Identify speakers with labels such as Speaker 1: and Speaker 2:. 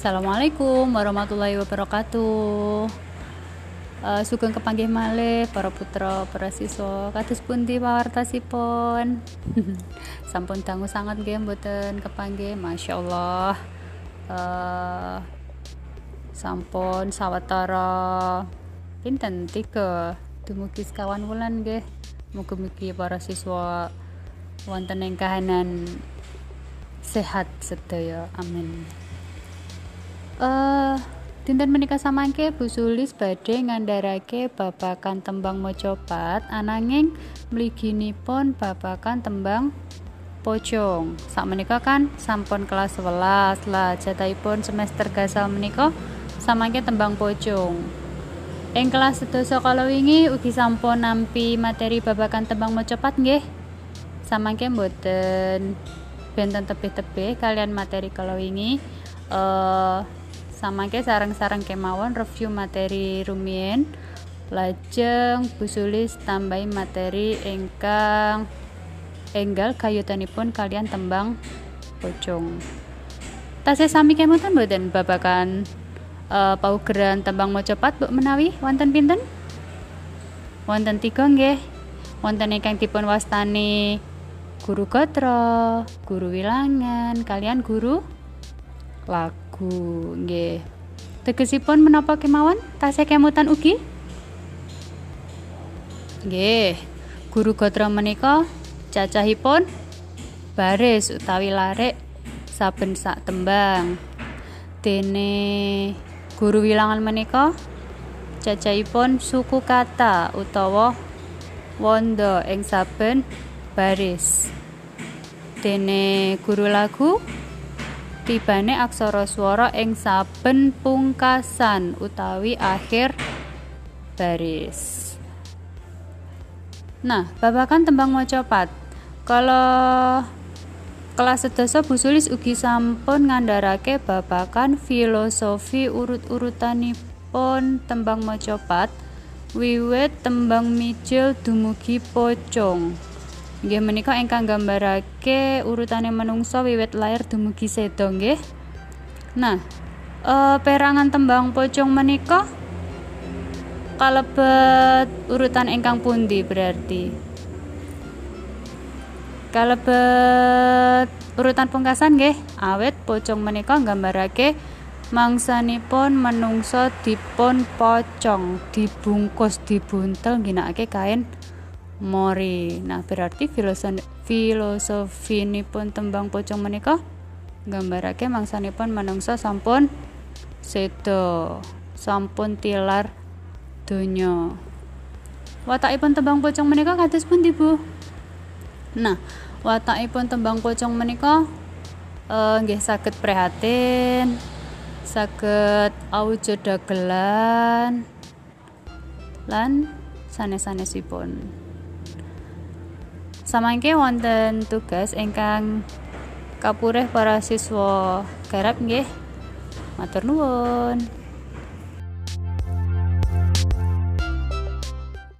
Speaker 1: Assalamualaikum warahmatullahi wabarakatuh. Uh, sugeng kepanggih malih para putra para siswa. Kados pundi pawartasipun sampun dangu sangat nggih mboten kepanggih. Masyaallah. Uh, sampun sawetara pinten? Tiga. Dumugi sekawan wulan nggih. Mugi-mugi para siswa wonten ing kahanan sehat sedaya. Amin uh, dinten menika samangke Bu Sulis badhe ngandharake babakan tembang mocopat ananging mliginipun babakan tembang pocong sak menika kan sampun kelas 11 lah jatahipun semester gasal menika samangke tembang pocong ing kelas sedasa kala wingi ugi sampun nampi materi babakan tembang mocopat nggih. Samangke mboten. Benten tebih-tebih kalian materi kalau wingi uh, sama ke sarang-sarang kemauan review materi rumien lajeng busulis tambahi materi engkang enggal kayutanipun kalian tembang pocong. Tasih sami kemutan boten babakan uh, paugeran tembang mau cepat bu menawi? Wonten pinten? Wonten tiga nggih. Wonten ingkang dipun wastani guru gotro guru wilangan kalian guru lagu lagu nggih. Tegesipun menapa kemawon? Tasih kemutan ugi? Nggih. Guru gotra menika cacahipun baris utawi larek saben sak tembang. Dene guru wilangan menika cacahipun suku kata utawa wondo ing saben baris. Dene guru lagu tibane aksara swara ing saben pungkasan utawi akhir baris. Nah, babakan tembang mocopat. Kalau kelas sedasa busulis ugi sampun ngandharake babakan filosofi urut-urutanipun tembang mocopat wiwit tembang mijil dumugi pocong. Nggih menika ingkang gambarake urutane menungso wiwit lair dumugi seda nggih. Nah, e, perangan tembang pocong menika kalebet urutan ingkang pundi berarti? Kalebet urutan pungkasan nggih, awet pocong menika nggambarake mangsanipun menungso dipun pocong, dibungkus, dibuntel ginakake kain mori. Nah berarti filosofi filosofi ini pun tembang pocong menika gambarake mangsanipun manungsa sampun sedo sampun tilar donya. Watakipun tembang pocong menika kados pundi Bu? Nah watakipun tembang pocong menika uh, nggih saged prihatin saged awujud dagelan lan sanes-sanesipun samangke wonten tugas ingkang kapureh para siswa garap nggih. Matur nuwun